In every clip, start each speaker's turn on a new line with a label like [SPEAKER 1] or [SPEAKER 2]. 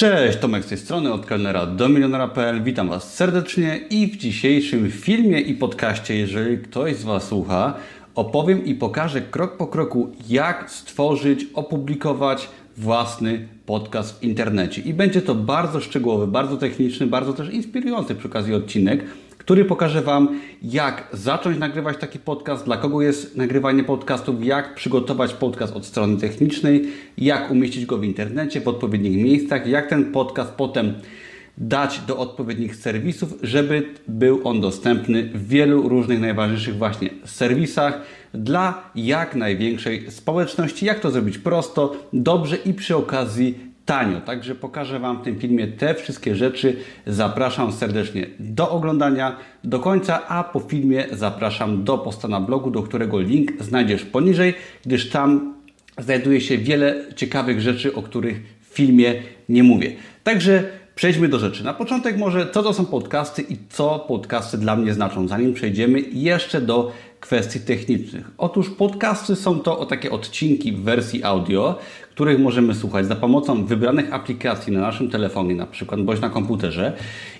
[SPEAKER 1] Cześć, Tomek z tej strony, od kelnera do milionera.pl. Witam Was serdecznie i w dzisiejszym filmie i podcaście, jeżeli ktoś z Was słucha, opowiem i pokażę krok po kroku, jak stworzyć, opublikować własny podcast w internecie. I będzie to bardzo szczegółowy, bardzo techniczny, bardzo też inspirujący przy okazji odcinek, który pokaże Wam, jak zacząć nagrywać taki podcast, dla kogo jest nagrywanie podcastów, jak przygotować podcast od strony technicznej, jak umieścić go w internecie, w odpowiednich miejscach, jak ten podcast potem dać do odpowiednich serwisów, żeby był on dostępny w wielu różnych najważniejszych właśnie serwisach dla jak największej społeczności. Jak to zrobić prosto, dobrze i przy okazji tanio. Także pokażę Wam w tym filmie te wszystkie rzeczy. Zapraszam serdecznie do oglądania do końca, a po filmie zapraszam do posta na blogu, do którego link znajdziesz poniżej, gdyż tam znajduje się wiele ciekawych rzeczy, o których w filmie nie mówię. Także przejdźmy do rzeczy. Na początek może co to są podcasty i co podcasty dla mnie znaczą, zanim przejdziemy jeszcze do kwestii technicznych. Otóż podcasty są to takie odcinki w wersji audio, których możemy słuchać za pomocą wybranych aplikacji na naszym telefonie, na przykład bądź na komputerze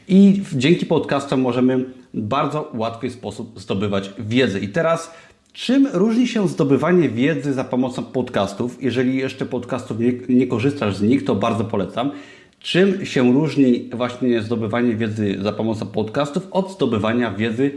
[SPEAKER 1] i dzięki podcastom możemy bardzo łatwy sposób zdobywać wiedzę. I teraz Czym różni się zdobywanie wiedzy za pomocą podcastów? Jeżeli jeszcze podcastów nie, nie, korzystasz z nich, to bardzo polecam. Czym się różni właśnie zdobywanie wiedzy za pomocą podcastów od zdobywania wiedzy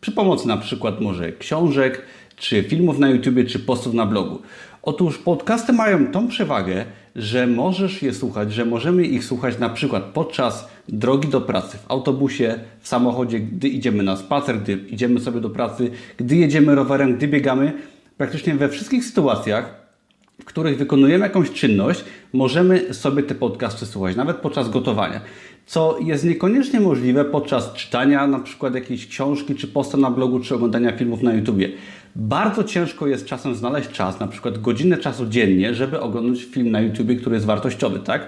[SPEAKER 1] przy pomocy na przykład może książek, czy filmów na YouTube, czy postów na blogu? Otóż podcasty mają tą przewagę, że możesz je słuchać, że możemy ich słuchać na przykład podczas drogi do pracy, w autobusie, w samochodzie, gdy idziemy na spacer, gdy idziemy sobie do pracy, gdy jedziemy rowerem, gdy biegamy. Praktycznie we wszystkich sytuacjach, w których wykonujemy jakąś czynność, możemy sobie te podcasty słuchać, nawet podczas gotowania. Co jest niekoniecznie możliwe podczas czytania na przykład jakiejś książki, czy posta na blogu, czy oglądania filmów na YouTubie. Bardzo ciężko jest czasem znaleźć czas, na przykład godzinę czasu dziennie, żeby oglądać film na YouTube, który jest wartościowy, tak?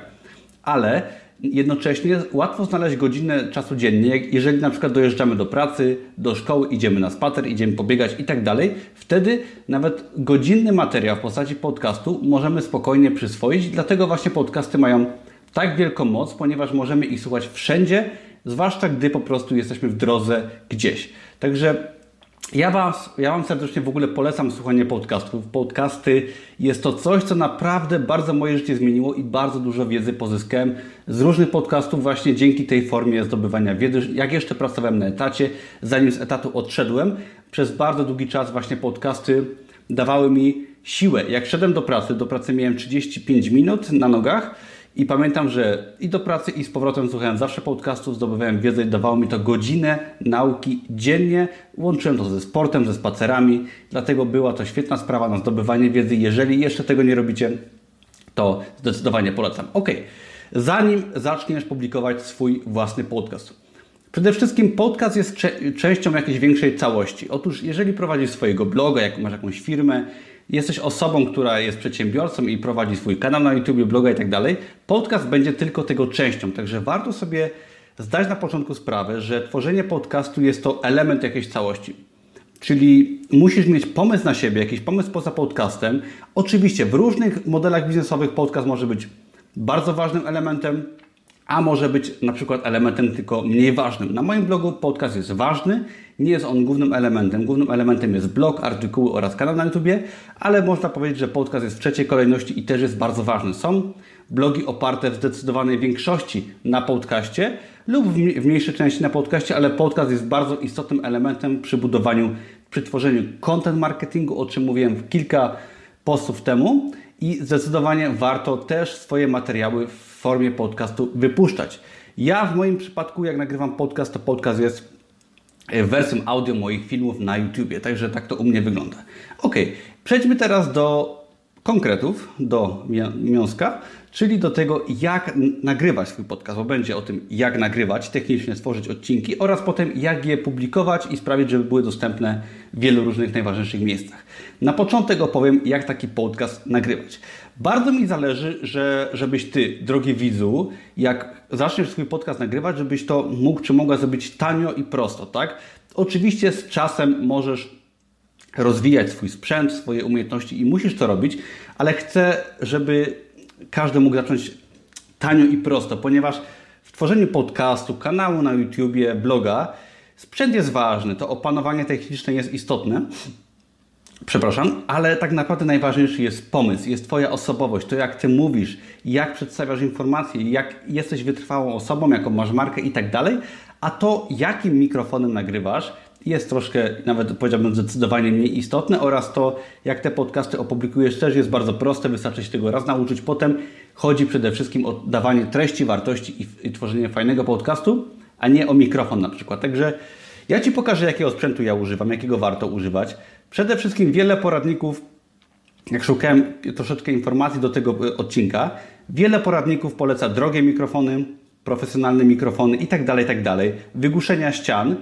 [SPEAKER 1] Ale jednocześnie łatwo znaleźć godzinę czasu dziennie, jeżeli na przykład dojeżdżamy do pracy, do szkoły, idziemy na spacer, idziemy pobiegać i tak dalej. Wtedy nawet godzinny materiał w postaci podcastu możemy spokojnie przyswoić, dlatego właśnie podcasty mają tak wielką moc, ponieważ możemy ich słuchać wszędzie, zwłaszcza gdy po prostu jesteśmy w drodze gdzieś. Także ja, was, ja Wam serdecznie w ogóle polecam słuchanie podcastów. Podcasty jest to coś, co naprawdę bardzo moje życie zmieniło i bardzo dużo wiedzy pozyskałem z różnych podcastów właśnie dzięki tej formie zdobywania wiedzy. Jak jeszcze pracowałem na etacie, zanim z etatu odszedłem, przez bardzo długi czas właśnie podcasty dawały mi siłę. Jak szedłem do pracy, do pracy miałem 35 minut na nogach, i pamiętam, że i do pracy, i z powrotem słuchałem zawsze podcastów, zdobywałem wiedzę i dawało mi to godzinę nauki dziennie. Łączyłem to ze sportem, ze spacerami, dlatego była to świetna sprawa na zdobywanie wiedzy. Jeżeli jeszcze tego nie robicie, to zdecydowanie polecam. Ok, zanim zaczniesz publikować swój własny podcast. Przede wszystkim podcast jest częścią jakiejś większej całości. Otóż, jeżeli prowadzisz swojego bloga, jak masz jakąś firmę, jesteś osobą, która jest przedsiębiorcą i prowadzi swój kanał na YouTube, bloga i tak dalej, podcast będzie tylko tego częścią. Także warto sobie zdać na początku sprawę, że tworzenie podcastu jest to element jakiejś całości. Czyli musisz mieć pomysł na siebie, jakiś pomysł poza podcastem. Oczywiście w różnych modelach biznesowych podcast może być bardzo ważnym elementem, a może być na przykład elementem tylko mniej ważnym. Na moim blogu podcast jest ważny, nie jest on głównym elementem. Głównym elementem jest blog, artykuły oraz kanał na YouTube, ale można powiedzieć, że podcast jest w trzeciej kolejności i też jest bardzo ważny. Są blogi oparte w zdecydowanej większości na podcaście lub w mniejszej części na podcaście, ale podcast jest bardzo istotnym elementem przy budowaniu, przy tworzeniu content marketingu, o czym mówiłem kilka postów temu i zdecydowanie warto też swoje materiały w formie podcastu wypuszczać. Ja w moim przypadku, jak nagrywam podcast, to podcast jest e, wersją audio moich filmów na YouTubie, także tak to u mnie wygląda. Ok, przejdźmy teraz do konkretów, do miąska, czyli do tego, jak nagrywać swój podcast, bo będzie o tym, jak nagrywać, technicznie stworzyć odcinki oraz potem, jak je publikować i sprawić, żeby były dostępne w wielu różnych najważniejszych miejscach. Na początek opowiem, jak taki podcast nagrywać. Bardzo mi zależy, że, żebyś Ty, drogi widzu, jak zaczniesz swój podcast nagrywać, żebyś to mógł czy mogła zrobić tanio i prosto, tak? Oczywiście z czasem możesz rozwijać swój sprzęt, swoje umiejętności i musisz to robić, ale chcę, żeby każdy mógł zacząć tanio i prosto, ponieważ w tworzeniu podcastu, kanału na YouTubie, bloga, sprzęt jest ważny, to opanowanie techniczne jest istotne. Przepraszam, ale tak naprawdę najważniejszy jest pomysł, jest Twoja osobowość, to jak Ty mówisz, jak przedstawiasz informacje, jak jesteś wytrwałą osobą, jaką masz markę i tak dalej, a to jakim mikrofonem nagrywasz jest troszkę, nawet powiedziałbym zdecydowanie mniej istotne oraz to jak te podcasty opublikujesz też jest bardzo proste, wystarczy się tego raz nauczyć, potem chodzi przede wszystkim o dawanie treści, wartości i, i tworzenie fajnego podcastu, a nie o mikrofon na przykład. Także ja Ci pokażę jakiego sprzętu ja używam, jakiego warto używać. Przede wszystkim wiele poradników, jak szukałem troszeczkę informacji do tego e, odcinka, wiele poradników poleca drogie mikrofony, profesjonalne mikrofony i tak dalej, tak wygłuszenia ścian,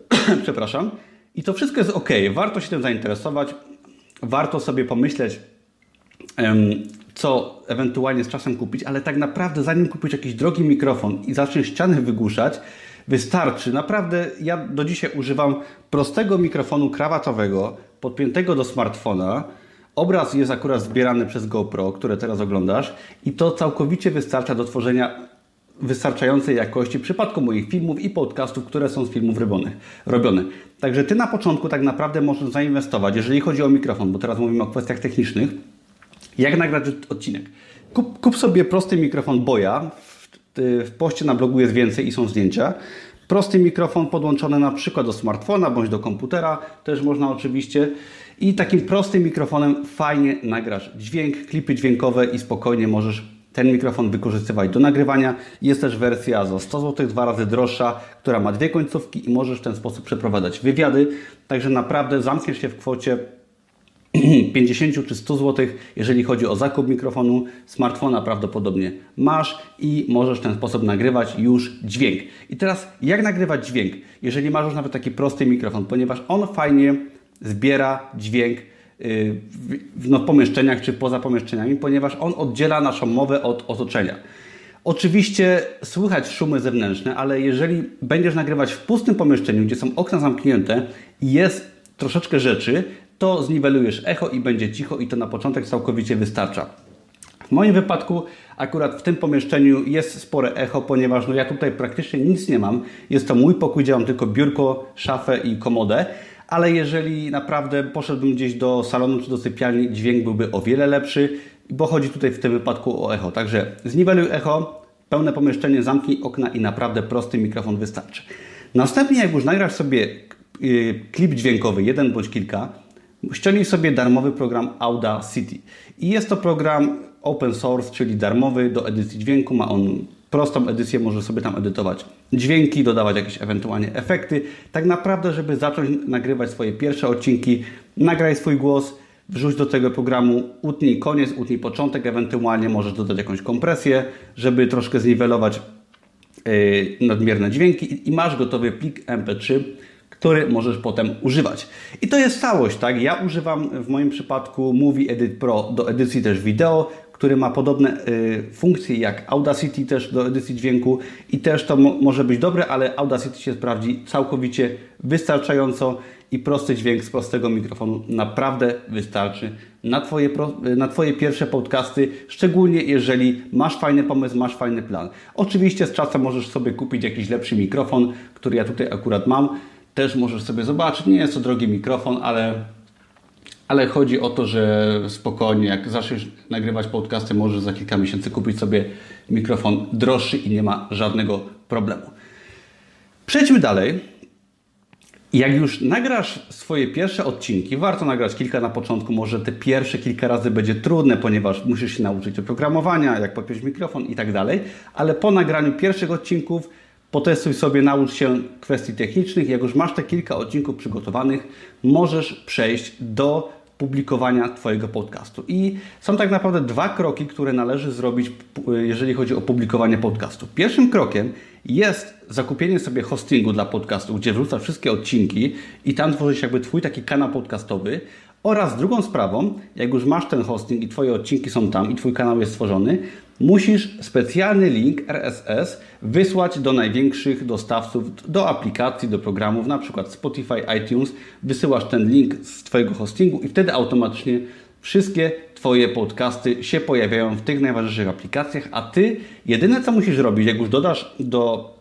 [SPEAKER 1] przepraszam, i to wszystko jest ok, warto się tym zainteresować, warto sobie pomyśleć, co ewentualnie z czasem kupić, ale tak naprawdę zanim kupić jakiś drogi mikrofon i zaczniesz ściany wygłuszać, wystarczy. Naprawdę ja do dzisiaj używam prostego mikrofonu krawatowego podpiętego do smartfona. Obraz jest akurat zbierany przez GoPro, które teraz oglądasz i to całkowicie wystarcza do tworzenia wystarczającej jakości w przypadku moich filmów i podcastów, które są z filmów robione. Także Ty na początku tak naprawdę możesz zainwestować, jeżeli chodzi o mikrofon, bo teraz mówimy o kwestiach technicznych, jak nagrać odcinek. Kup, kup sobie prosty mikrofon Boya, w poście na blogu jest więcej i są zdjęcia. Prosty mikrofon podłączony na przykład do smartfona bądź do komputera, też można oczywiście. I takim prostym mikrofonem fajnie nagrasz dźwięk, klipy dźwiękowe i spokojnie możesz ten mikrofon wykorzystywać do nagrywania. Jest też wersja za 100 zł, dwa razy droższa, która ma dwie końcówki i możesz w ten sposób przeprowadzać wywiady. Także naprawdę zamkniesz się w kwocie 50 czy 100 zł, jeżeli chodzi o zakup mikrofonu, smartfona prawdopodobnie masz i możesz w ten sposób nagrywać już dźwięk. I teraz jak nagrywać dźwięk, jeżeli masz już nawet taki prosty mikrofon, ponieważ on fajnie zbiera dźwięk w no, pomieszczeniach czy poza pomieszczeniami, ponieważ on oddziela naszą mowę od otoczenia. Oczywiście słychać szumy zewnętrzne, ale jeżeli będziesz nagrywać w pustym pomieszczeniu, gdzie są okna zamknięte i jest troszeczkę rzeczy, to zniwelujesz echo i będzie cicho i to na początek całkowicie wystarcza. W moim wypadku akurat w tym pomieszczeniu jest spore echo, ponieważ no ja tutaj praktycznie nic nie mam. Jest to mój pokój, gdzie mam tylko biurko, szafę i komodę, ale jeżeli naprawdę poszedłbym gdzieś do salonu czy do sypialni, dźwięk byłby o wiele lepszy, bo chodzi tutaj w tym wypadku o echo. Także zniweluj echo, pełne pomieszczenie, zamknij okna i naprawdę prosty mikrofon wystarczy. Następnie jak już nagrasz sobie y, klip dźwiękowy, jeden bądź kilka, ściągnij sobie darmowy program Audacity. I jest to program open source, czyli darmowy do edycji dźwięku. Ma on prostą edycję, może sobie tam edytować dźwięki, dodawać jakieś ewentualnie efekty. Tak naprawdę, żeby zacząć nagrywać swoje pierwsze odcinki, nagraj swój głos, wrzuć do tego programu, utnij koniec, utnij początek, ewentualnie możesz dodać jakąś kompresję, żeby troszkę zniwelować yy, nadmierne dźwięki i masz gotowy plik MP3 który możesz potem używać. I to jest całość, tak? Ja używam w moim przypadku Movie Edit Pro do edycji też wideo, który ma podobne y, funkcje jak Audacity też do edycji dźwięku i też to może być dobre, ale Audacity się sprawdzi całkowicie wystarczająco i prosty dźwięk z prostego mikrofonu naprawdę wystarczy na twoje, na twoje pierwsze podcasty, szczególnie jeżeli masz fajny pomysł, masz fajny plan. Oczywiście z czasem możesz sobie kupić jakiś lepszy mikrofon, który ja tutaj akurat mam, też możesz sobie zobaczyć. Nie jest to drogi mikrofon, ale, ale chodzi o to, że spokojnie, jak zaczniesz nagrywać podcasty, możesz za kilka miesięcy kupić sobie mikrofon droższy i nie ma żadnego problemu. Przejdźmy dalej. Jak już nagrasz swoje pierwsze odcinki, warto nagrać kilka na początku, może te pierwsze kilka razy będzie trudne, ponieważ musisz się nauczyć oprogramowania, jak podpiąć mikrofon i tak dalej, ale po nagraniu pierwszych odcinków Potestuj sobie, naucz się kwestii technicznych. Jak już masz te kilka odcinków przygotowanych, możesz przejść do publikowania Twojego podcastu. I są tak naprawdę dwa kroki, które należy zrobić, jeżeli chodzi o publikowanie podcastu. Pierwszym krokiem jest zakupienie sobie hostingu dla podcastu, gdzie wrzucasz wszystkie odcinki i tam tworzysz jakby Twój taki kanał podcastowy. Oraz drugą sprawą, jak już masz ten hosting i Twoje odcinki są tam i Twój kanał jest stworzony, musisz specjalny link RSS wysłać do największych dostawców, do aplikacji, do programów, na przykład Spotify, iTunes. Wysyłasz ten link z Twojego hostingu i wtedy automatycznie wszystkie Twoje podcasty się pojawiają w tych najważniejszych aplikacjach, a Ty jedyne co musisz robić, jak już dodasz do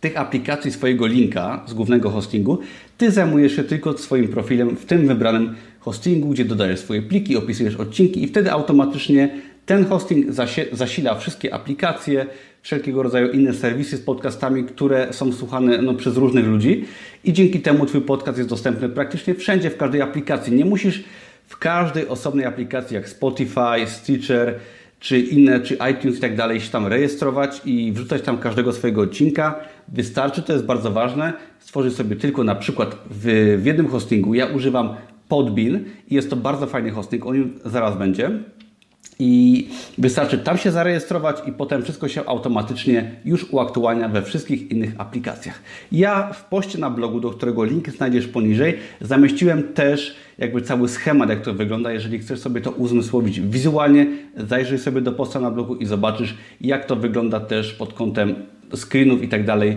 [SPEAKER 1] tych aplikacji swojego linka z głównego hostingu, Ty zajmujesz się tylko swoim profilem w tym wybranym hostingu, gdzie dodajesz swoje pliki, opisujesz odcinki i wtedy automatycznie ten hosting zasila wszystkie aplikacje, wszelkiego rodzaju inne serwisy z podcastami, które są słuchane no, przez różnych ludzi i dzięki temu Twój podcast jest dostępny praktycznie wszędzie, w każdej aplikacji. Nie musisz w każdej osobnej aplikacji jak Spotify, Stitcher czy inne, czy iTunes i tak dalej się tam rejestrować i wrzucać tam każdego swojego odcinka. Wystarczy, to jest bardzo ważne, stworzyć sobie tylko na przykład w, w jednym hostingu. Ja używam Podbean i jest to bardzo fajny hosting, o nim zaraz będzie. I wystarczy tam się zarejestrować i potem wszystko się automatycznie już uaktualnia we wszystkich innych aplikacjach. Ja w poście na blogu, do którego link znajdziesz poniżej, zamieściłem też jakby cały schemat, jak to wygląda. Jeżeli chcesz sobie to uzmysłowić wizualnie, zajrzyj sobie do posta na blogu i zobaczysz, jak to wygląda też pod kątem screenów i tak dalej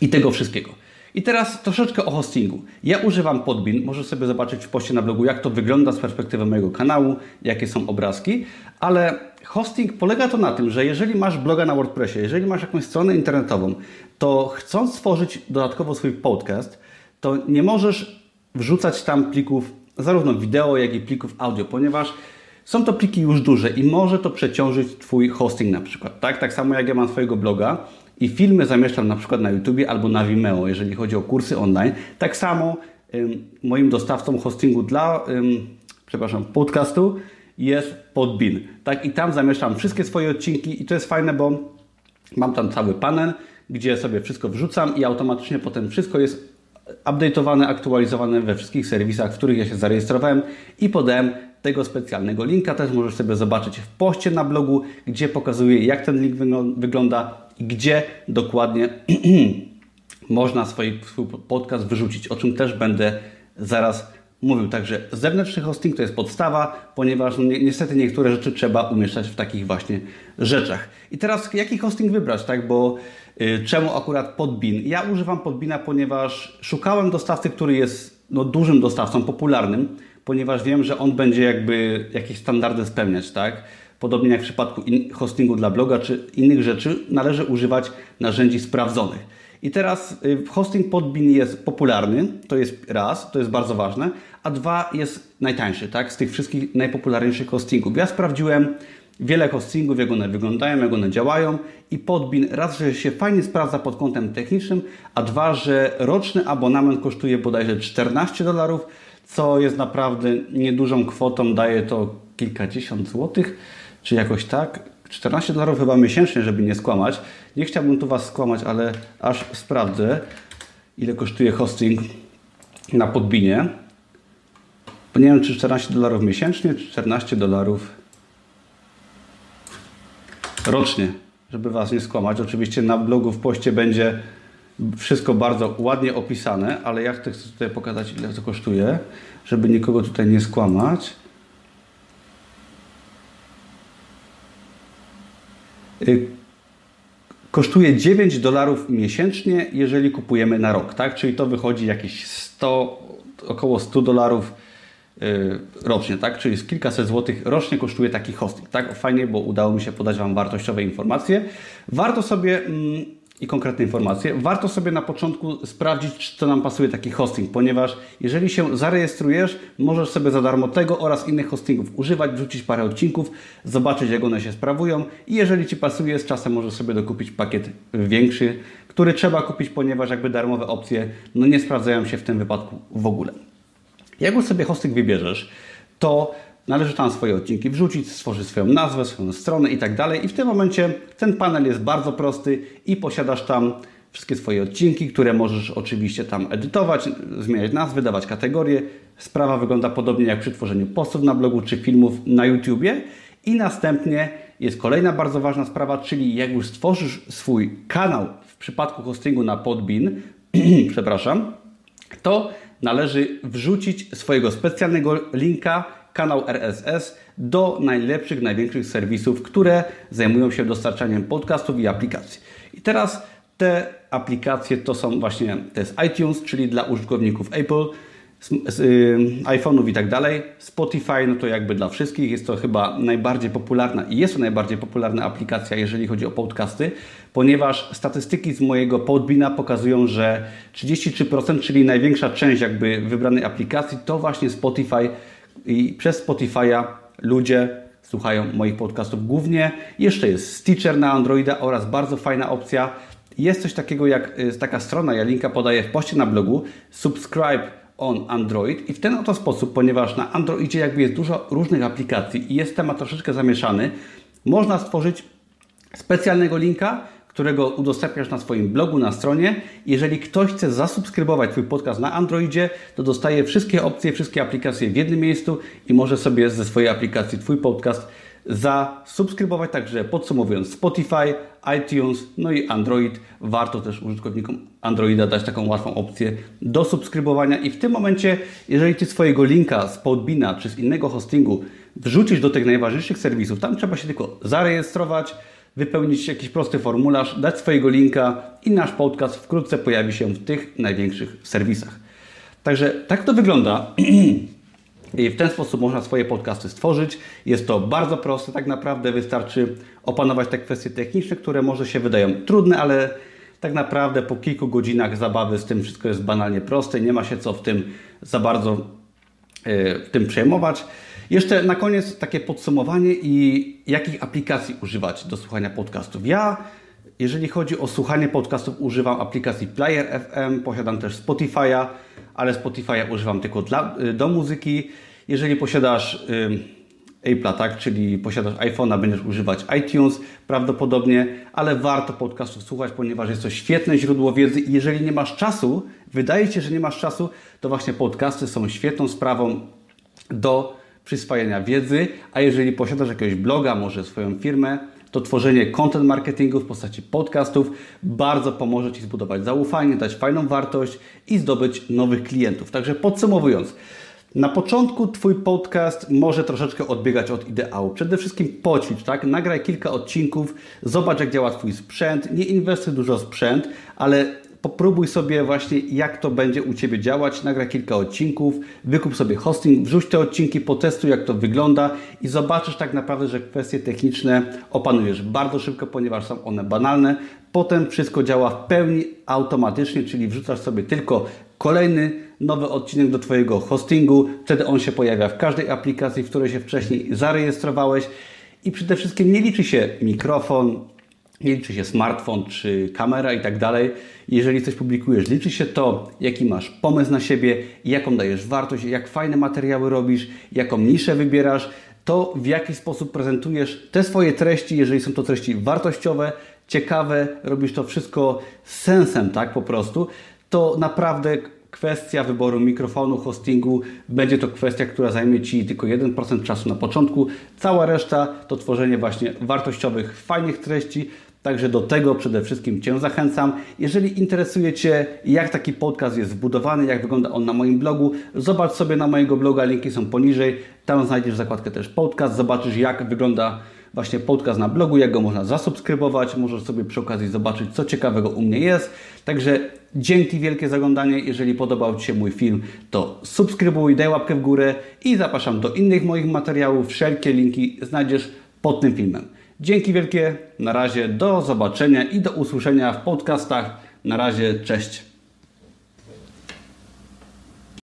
[SPEAKER 1] i tego wszystkiego. I teraz troszeczkę o hostingu. Ja używam Podbean, możesz sobie zobaczyć w poście na blogu, jak to wygląda z perspektywy mojego kanału, jakie są obrazki, ale hosting polega to na tym, że jeżeli masz bloga na WordPressie, jeżeli masz jakąś stronę internetową, to chcąc stworzyć dodatkowo swój podcast, to nie możesz wrzucać tam plików zarówno wideo, jak i plików audio, ponieważ są to pliki już duże i może to przeciążyć Twój hosting na przykład. Tak, tak samo jak ja mam swojego bloga, i filmy zamieszczam na przykład na YouTube albo na Vimeo, jeżeli chodzi o kursy online. Tak samo ym, moim dostawcą hostingu dla, ym, przepraszam, podcastu jest Podbean. Tak i tam zamieszczam wszystkie swoje odcinki i to jest fajne, bo mam tam cały panel, gdzie sobie wszystko wrzucam i automatycznie potem wszystko jest update'owane, aktualizowane we wszystkich serwisach, w których ja się zarejestrowałem i podałem tego specjalnego linka. Też możesz sobie zobaczyć w poście na blogu, gdzie pokazuję jak ten link wygląda gdzie dokładnie można swój, swój podcast wyrzucić, o czym też będę zaraz mówił. Także zewnętrzny hosting to jest podstawa, ponieważ no, niestety niektóre rzeczy trzeba umieszczać w takich właśnie rzeczach. I teraz jaki hosting wybrać, tak? Bo y, czemu akurat Podbean? Ja używam Podbeana, ponieważ szukałem dostawcy, który jest no, dużym dostawcą, popularnym, ponieważ wiem, że on będzie jakby jakieś standardy spełniać, tak? Podobnie jak w przypadku hostingu dla bloga czy innych rzeczy, należy używać narzędzi sprawdzonych. I teraz y, hosting Podbean jest popularny, to jest raz, to jest bardzo ważne, a dwa jest najtańszy, tak, z tych wszystkich najpopularniejszych hostingów. Ja sprawdziłem wiele hostingów, jak one wyglądają, jak one działają i Podbean raz, że się fajnie sprawdza pod kątem technicznym, a dwa, że roczny abonament kosztuje bodajże 14 dolarów, co jest naprawdę niedużą kwotą, daje to kilkadziesiąt złotych czy jakoś tak. 14 dolarów chyba miesięcznie, żeby nie skłamać. Nie chciałbym tu Was skłamać, ale aż sprawdzę, ile kosztuje hosting na Podbinie. Nie wiem, czy 14 dolarów miesięcznie, czy 14 dolarów rocznie, żeby Was nie skłamać. Oczywiście na blogu w poście będzie wszystko bardzo ładnie opisane, ale ja chcę tutaj pokazać, ile to kosztuje, żeby nikogo tutaj nie skłamać. Kosztuje 9 dolarów miesięcznie, jeżeli kupujemy na rok, tak? Czyli to wychodzi jakieś 100, około 100 dolarów y, rocznie, tak? Czyli z kilkaset złotych rocznie kosztuje taki hosting, tak? Fajnie, bo udało mi się podać Wam wartościowe informacje. Warto sobie mm, i konkretne informacje, warto sobie na początku sprawdzić, czy to nam pasuje taki hosting, ponieważ jeżeli się zarejestrujesz, możesz sobie za darmo tego oraz innych hostingów używać, wrzucić parę odcinków, zobaczyć jak one się sprawują i jeżeli Ci pasuje, z czasem możesz sobie dokupić pakiet większy, który trzeba kupić, ponieważ jakby darmowe opcje no nie sprawdzają się w tym wypadku w ogóle. Jak już sobie hosting wybierzesz, to Należy tam swoje odcinki wrzucić, stworzyć swoją nazwę, swoją stronę i tak dalej. I w tym momencie ten panel jest bardzo prosty i posiadasz tam wszystkie swoje odcinki, które możesz oczywiście tam edytować, zmieniać nazwy, dawać kategorie. Sprawa wygląda podobnie jak przy tworzeniu postów na blogu czy filmów na YouTubie. I następnie jest kolejna bardzo ważna sprawa, czyli jak już stworzysz swój kanał w przypadku hostingu na Podbean, przepraszam, to należy wrzucić swojego specjalnego linka kanał RSS do najlepszych, największych serwisów, które zajmują się dostarczaniem podcastów i aplikacji. I teraz te aplikacje to są właśnie, to jest iTunes, czyli dla użytkowników Apple, y, iPhone'ów i tak dalej. Spotify, no to jakby dla wszystkich jest to chyba najbardziej popularna i jest to najbardziej popularna aplikacja, jeżeli chodzi o podcasty, ponieważ statystyki z mojego Podbina pokazują, że 33%, czyli największa część jakby wybranej aplikacji, to właśnie Spotify i przez Spotify'a ludzie słuchają moich podcastów głównie. Jeszcze jest Stitcher na Androida oraz bardzo fajna opcja. Jest coś takiego jak y, taka strona, ja linka podaję w poście na blogu, subscribe on Android i w ten oto sposób, ponieważ na Androidzie jakby jest dużo różnych aplikacji i jest temat troszeczkę zamieszany, można stworzyć specjalnego linka, którego udostępniasz na swoim blogu, na stronie. Jeżeli ktoś chce zasubskrybować Twój podcast na Androidzie, to dostaje wszystkie opcje, wszystkie aplikacje w jednym miejscu i może sobie ze swojej aplikacji Twój podcast zasubskrybować. Także podsumowując, Spotify, iTunes, no i Android. Warto też użytkownikom Androida dać taką łatwą opcję do subskrybowania. I w tym momencie, jeżeli Ty swojego linka z Podbina czy z innego hostingu wrzucisz do tych najważniejszych serwisów, tam trzeba się tylko zarejestrować, wypełnić jakiś prosty formularz, dać swojego linka i nasz podcast wkrótce pojawi się w tych największych serwisach. Także tak to wygląda. I w ten sposób można swoje podcasty stworzyć. Jest to bardzo proste, tak naprawdę wystarczy opanować te kwestie techniczne, które może się wydają trudne, ale tak naprawdę po kilku godzinach zabawy z tym wszystko jest banalnie proste. Nie ma się co w tym za bardzo e, w tym przejmować. Jeszcze na koniec takie podsumowanie i jakich aplikacji używać do słuchania podcastów. Ja, jeżeli chodzi o słuchanie podcastów, używam aplikacji Player FM, posiadam też Spotify'a, ale Spotify'a używam tylko dla, y, do muzyki. Jeżeli posiadasz y, tak, czyli posiadasz iPhone'a, będziesz używać iTunes prawdopodobnie, ale warto podcastów słuchać, ponieważ jest to świetne źródło wiedzy i jeżeli nie masz czasu, wydaje się, że nie masz czasu, to właśnie podcasty są świetną sprawą do przyswajania wiedzy, a jeżeli posiadasz jakiegoś bloga, może swoją firmę, to tworzenie content marketingu w postaci podcastów bardzo pomoże Ci zbudować zaufanie, dać fajną wartość i zdobyć nowych klientów. Także podsumowując, na początku Twój podcast może troszeczkę odbiegać od ideału. Przede wszystkim poćwicz, tak? Nagraj kilka odcinków, zobacz jak działa Twój sprzęt, nie inwestuj dużo w sprzęt, ale popróbuj sobie właśnie jak to będzie u Ciebie działać, nagraj kilka odcinków, wykup sobie hosting, wrzuć te odcinki, potestuj jak to wygląda i zobaczysz tak naprawdę, że kwestie techniczne opanujesz bardzo szybko, ponieważ są one banalne. Potem wszystko działa w pełni automatycznie, czyli wrzucasz sobie tylko kolejny nowy odcinek do Twojego hostingu, wtedy on się pojawia w każdej aplikacji, w której się wcześniej zarejestrowałeś. I przede wszystkim nie liczy się mikrofon, liczy się smartfon czy kamera i tak dalej. Jeżeli coś publikujesz, liczy się to, jaki masz pomysł na siebie, jaką dajesz wartość, jak fajne materiały robisz, jaką niszę wybierasz, to w jaki sposób prezentujesz te swoje treści, jeżeli są to treści wartościowe, ciekawe, robisz to wszystko z sensem, tak po prostu, to naprawdę kwestia wyboru mikrofonu, hostingu będzie to kwestia, która zajmie Ci tylko 1% czasu na początku. Cała reszta to tworzenie właśnie wartościowych, fajnych treści, Także do tego przede wszystkim Cię zachęcam. Jeżeli interesuje Cię, jak taki podcast jest zbudowany, jak wygląda on na moim blogu, zobacz sobie na mojego bloga, linki są poniżej. Tam znajdziesz zakładkę też podcast, zobaczysz jak wygląda właśnie podcast na blogu, jak go można zasubskrybować. Możesz sobie przy okazji zobaczyć, co ciekawego u mnie jest. Także dzięki wielkie za oglądanie. Jeżeli podobał Ci się mój film, to subskrybuj, daj łapkę w górę i zapraszam do innych moich materiałów. Wszelkie linki znajdziesz pod tym filmem. Dzięki wielkie, na razie, do zobaczenia i do usłyszenia w podcastach. Na razie, cześć.